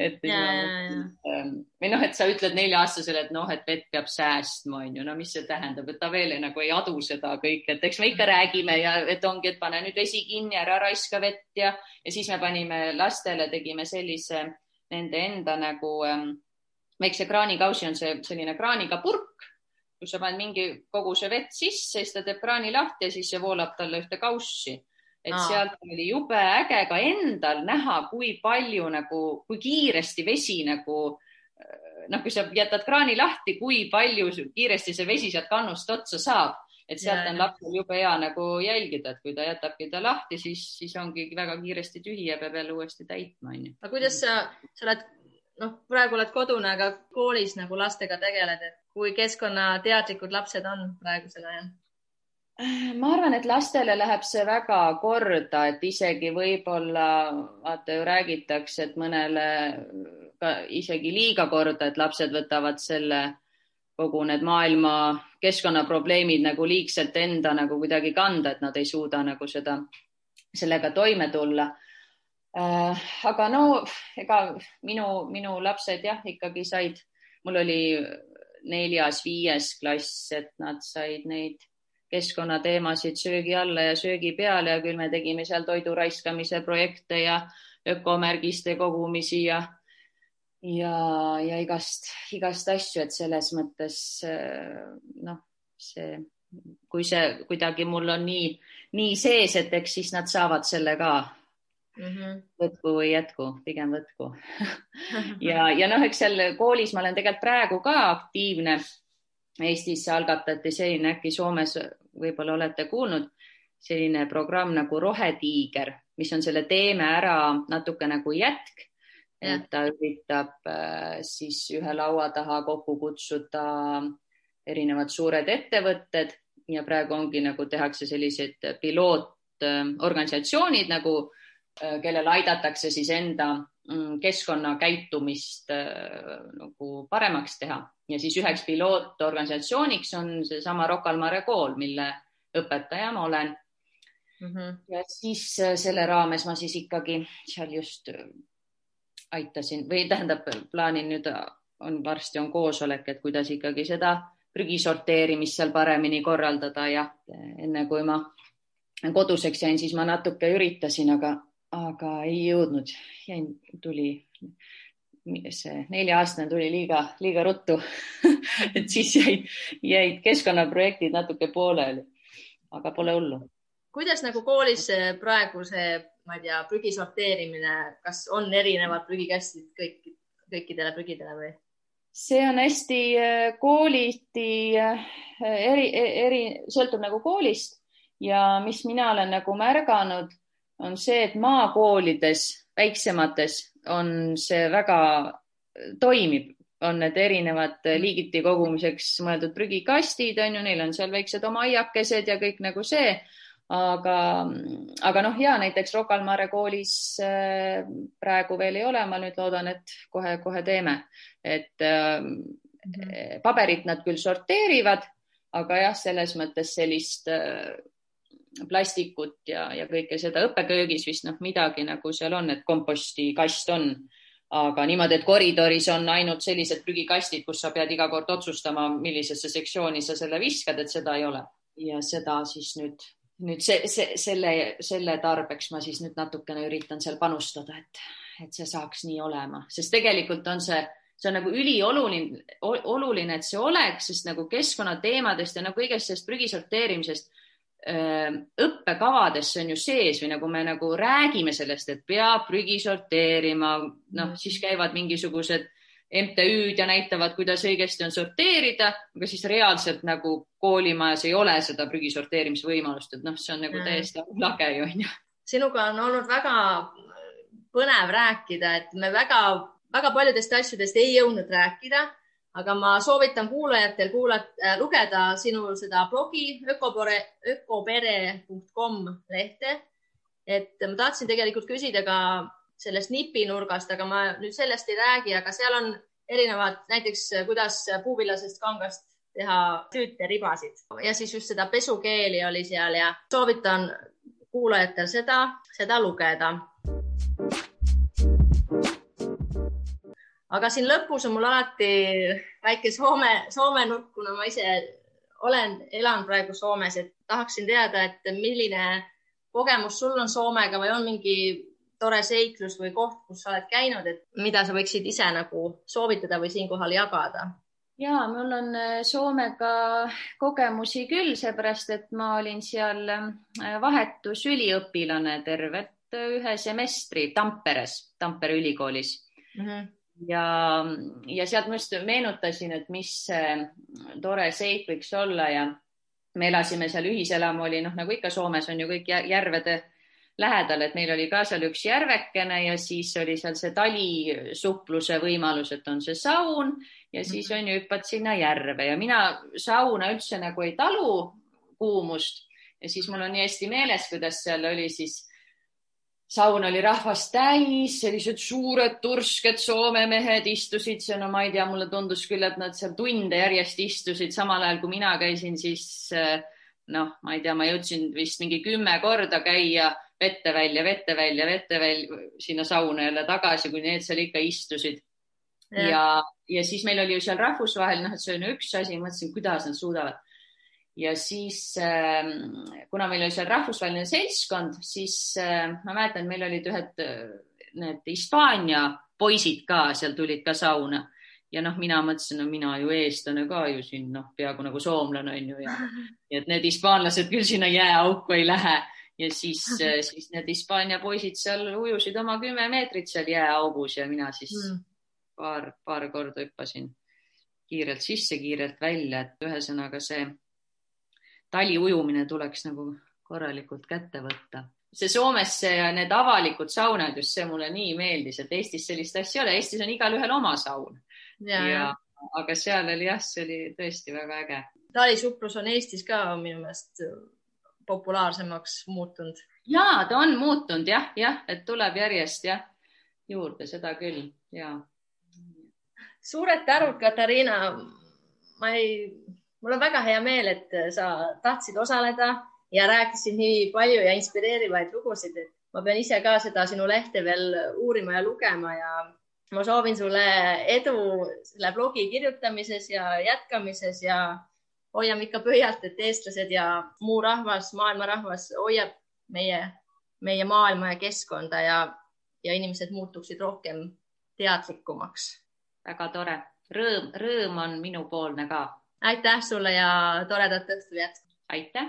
et ähm, või noh, et sa ütled nelja-aastasele, et noh, et vett peab säästma, on ju, no mis see tähendab, et ta veel ei, nagu ei adu seda kõike, et eks me ikka räägime ja et ongi, et pane nüüd vesi kinni, ära raiska vett ja, ja siis me panime lastele, tegime sellise nende enda nagu ähm, väikse kraanikausi on see selline kraaniga purk kus sa paned mingi koguse vett sisse, siis ta teeb kraani lahti ja siis see voolab talle ühte kaussi. et Aa. sealt oli jube äge ka endal näha, kui palju nagu, kui kiiresti vesi nagu noh, kui sa jätad kraani lahti, kui palju kiiresti see vesi sealt kannust otsa saab et sealt Ja, on lapsel jube hea nagu jälgida, et kui ta jätabki ta lahti, siis, siis ongi väga kiiresti tühi ja peab jälle uuesti täitma, onju. aga kuidas sa, sa oled, noh, praegu oled kodune, aga koolis nagu lastega tegeled, et kui keskkonnateadlikud lapsed on praegusel ajal? ma arvan, et lastele läheb see väga korda, et isegi võib-olla vaata ju räägitakse, et mõnele ka isegi liiga korda, et lapsed võtavad selle kogu need maailma keskkonnaprobleemid nagu liigselt enda nagu kuidagi kanda, et nad ei suuda nagu seda, sellega toime tulla. Aga no ega minu, minu lapsed jah, ikkagi said, mul oli neljas-viies klass, et nad said neid keskkonnateemasid söögi alla ja söögi peale ja küll me tegime seal toidu raiskamise projekte ja ökomärgiste kogumisi ja ja, ja igast, igast asju, et selles mõttes noh, see, kui see kuidagi mul on nii, nii sees, et eks siis nad saavad selle ka mm -hmm. võtku või jätku, pigem võtku ja, ja noh, eks seal koolis ma olen tegelikult praegu ka aktiivne Eestis algatati selline, äkki Soomes võib-olla olete kuulnud, selline programm nagu Rohetiiger, mis on selle Teeme ära natuke nagu jätk. et ta üritab siis ühe laua taha kokku kutsuda erinevad suured ettevõtted ja praegu ongi nagu tehakse sellised pilootorganisatsioonid nagu, kellel aidatakse siis enda keskkonnakäitumist nagu paremaks teha ja siis üheks pilootorganisatsiooniks on seesama Rocca al Mare kool, mille õpetaja ma olen mm. -hmm. ja siis selle raames ma siis ikkagi seal just aitasin või tähendab, plaanin nüüd on varsti on koosolek, et kuidas ikkagi seda prügi sorteerimist seal paremini korraldada ja enne kui ma koduseks jäin, siis ma natuke üritasin, aga, aga ei jõudnud, jäin, tuli see nelja-aastane tuli liiga, liiga ruttu et siis jäid, jäid keskkonnaprojektid natuke pooleli, aga pole hullu. kuidas nagu koolis praegu see, ma ei tea, prügi sorteerimine, kas on erinevad prügikastid kõik, kõikidele prügidele või? see on hästi kooliti eri, eri, sõltub nagu koolist ja mis mina olen nagu märganud, on see, et maakoolides, väiksemates on see väga toimib, on need erinevad liigiti kogumiseks mõeldud prügikastid, on ju, neil on seal väiksed oma aiakesed ja kõik nagu see. aga, aga noh, ja näiteks Rocca al Mare koolis praegu veel ei ole, ma nüüd loodan, et kohe-kohe teeme, et mm -hmm. paberit nad küll sorteerivad, aga jah, selles mõttes sellist plastikut ja, ja kõike seda. Õppeköögis vist noh, midagi nagu seal on, et kompostikast on, aga niimoodi, et koridoris on ainult sellised prügikastid, kus sa pead iga kord otsustama, millisesse sektsiooni sa selle viskad, et seda ei ole. ja seda siis nüüd, nüüd see, see, selle, selle tarbeks ma siis nüüd natukene üritan seal panustada, et, et see saaks nii olema, sest tegelikult on see see on nagu ülioluline, oluline, et see oleks, sest nagu keskkonnateemadest ja nagu kõigest sellest prügi sorteerimisest õppekavades see on ju sees või nagu me nagu räägime sellest, et peab prügi sorteerima, noh, siis käivad mingisugused MTÜ-d ja näitavad, kuidas õigesti on sorteerida, aga siis reaalselt nagu koolimajas ei ole seda prügi sorteerimise võimalust, et noh, see on nagu täiesti lage ju onju. sinuga on olnud väga põnev rääkida, et me väga, väga paljudest asjadest ei jõudnud rääkida aga ma soovitan kuulajatel kuulata, lugeda sinu seda blogi ökopere, ökopere.com lehte. et ma tahtsin tegelikult küsida ka sellest nipinurgast, aga ma nüüd sellest ei räägi, aga seal on erinevad, näiteks kuidas puuvillasest kangast teha süüteribasid ja siis just seda pesukeeli oli seal ja soovitan kuulajatel seda, seda lugeda aga siin lõpus on mul alati väike Soome, Soome nurk, kuna ma ise olen, elan praegu Soomes, et tahaksin teada, et milline kogemus sul on Soomega või on mingi tore seiklus või koht, kus sa oled käinud, et mida sa võiksid ise nagu soovitada või siinkohal jagada? ja mul on Soomega kogemusi küll, seepärast et ma olin seal vahetusüliõpilane tervet ühe semestri Tamperes, Tampere ülikoolis mm. -hmm ja, ja sealt ma just meenutasin, et mis tore seik võiks olla ja, me elasime seal, ühiselamu oli noh, nagu ikka Soomes on ju kõik järvede lähedal, et meil oli ka seal üks järvekene ja siis oli seal see talisupluse võimalus, et on see saun ja siis on ju hüppad sinna järve ja mina sauna üldse nagu ei talu kuumust. Ja siis mul on nii hästi meeles, kuidas seal oli siis saun oli rahvast täis, sellised suured tursked Soome mehed istusid seal, no ma ei tea, mulle tundus küll, et nad seal tunde järjest istusid, samal ajal kui mina käisin siis noh, ma ei tea, ma jõudsin vist mingi kümme korda käia vette välja, vette välja, vette välja, sinna sauna jälle tagasi, kui need seal ikka istusid. ja, ja, ja siis meil oli ju seal rahvusvaheline, noh, et see on üks asi, mõtlesin, kuidas nad suudavad ja siis ähm, kuna meil oli seal rahvusvaheline seltskond, siis äh, ma mäletan, meil olid ühed äh, need Hispaania poisid ka seal tulid ka sauna ja noh, mina mõtlesin, no mina ju eestlane ka ju siin noh, peaaegu nagu soomlane on ju ja et need hispaanlased küll sinna jääauku ei lähe ja siis, äh, siis need Hispaania poisid seal ujusid oma kümme meetrit seal jääaugus ja mina siis mm. paar, paar korda hüppasin kiirelt sisse, kiirelt välja, et ühesõnaga see taliujumine tuleks nagu korralikult kätte võtta. see Soomes see, need avalikud saunad, just see mulle nii meeldis, et Eestis sellist asja ei ole, Eestis on igalühel oma saun. ja, ja, aga seal oli jah, see oli tõesti väga äge. talisuplus on Eestis ka minu meelest populaarsemaks muutunud. ja ta on muutunud jah, jah, et tuleb järjest jah juurde, seda küll ja. suured tänud, Katariina. ma ei mul on väga hea meel, et sa tahtsid osaleda ja rääkisid nii palju ja inspireerivaid lugusid, et ma pean ise ka seda sinu lehte veel uurima ja lugema ja ma soovin sulle edu selle blogi kirjutamises ja jätkamises ja hoiame ikka pöialt, et eestlased ja muu rahvas, maailma rahvas hoiab meie, meie maailma ja keskkonda ja, ja inimesed muutuksid rohkem teadlikumaks. väga tore, rõõm, rõõm on minupoolne ka aitäh sulle ja toredat õhtu jätku. aitäh.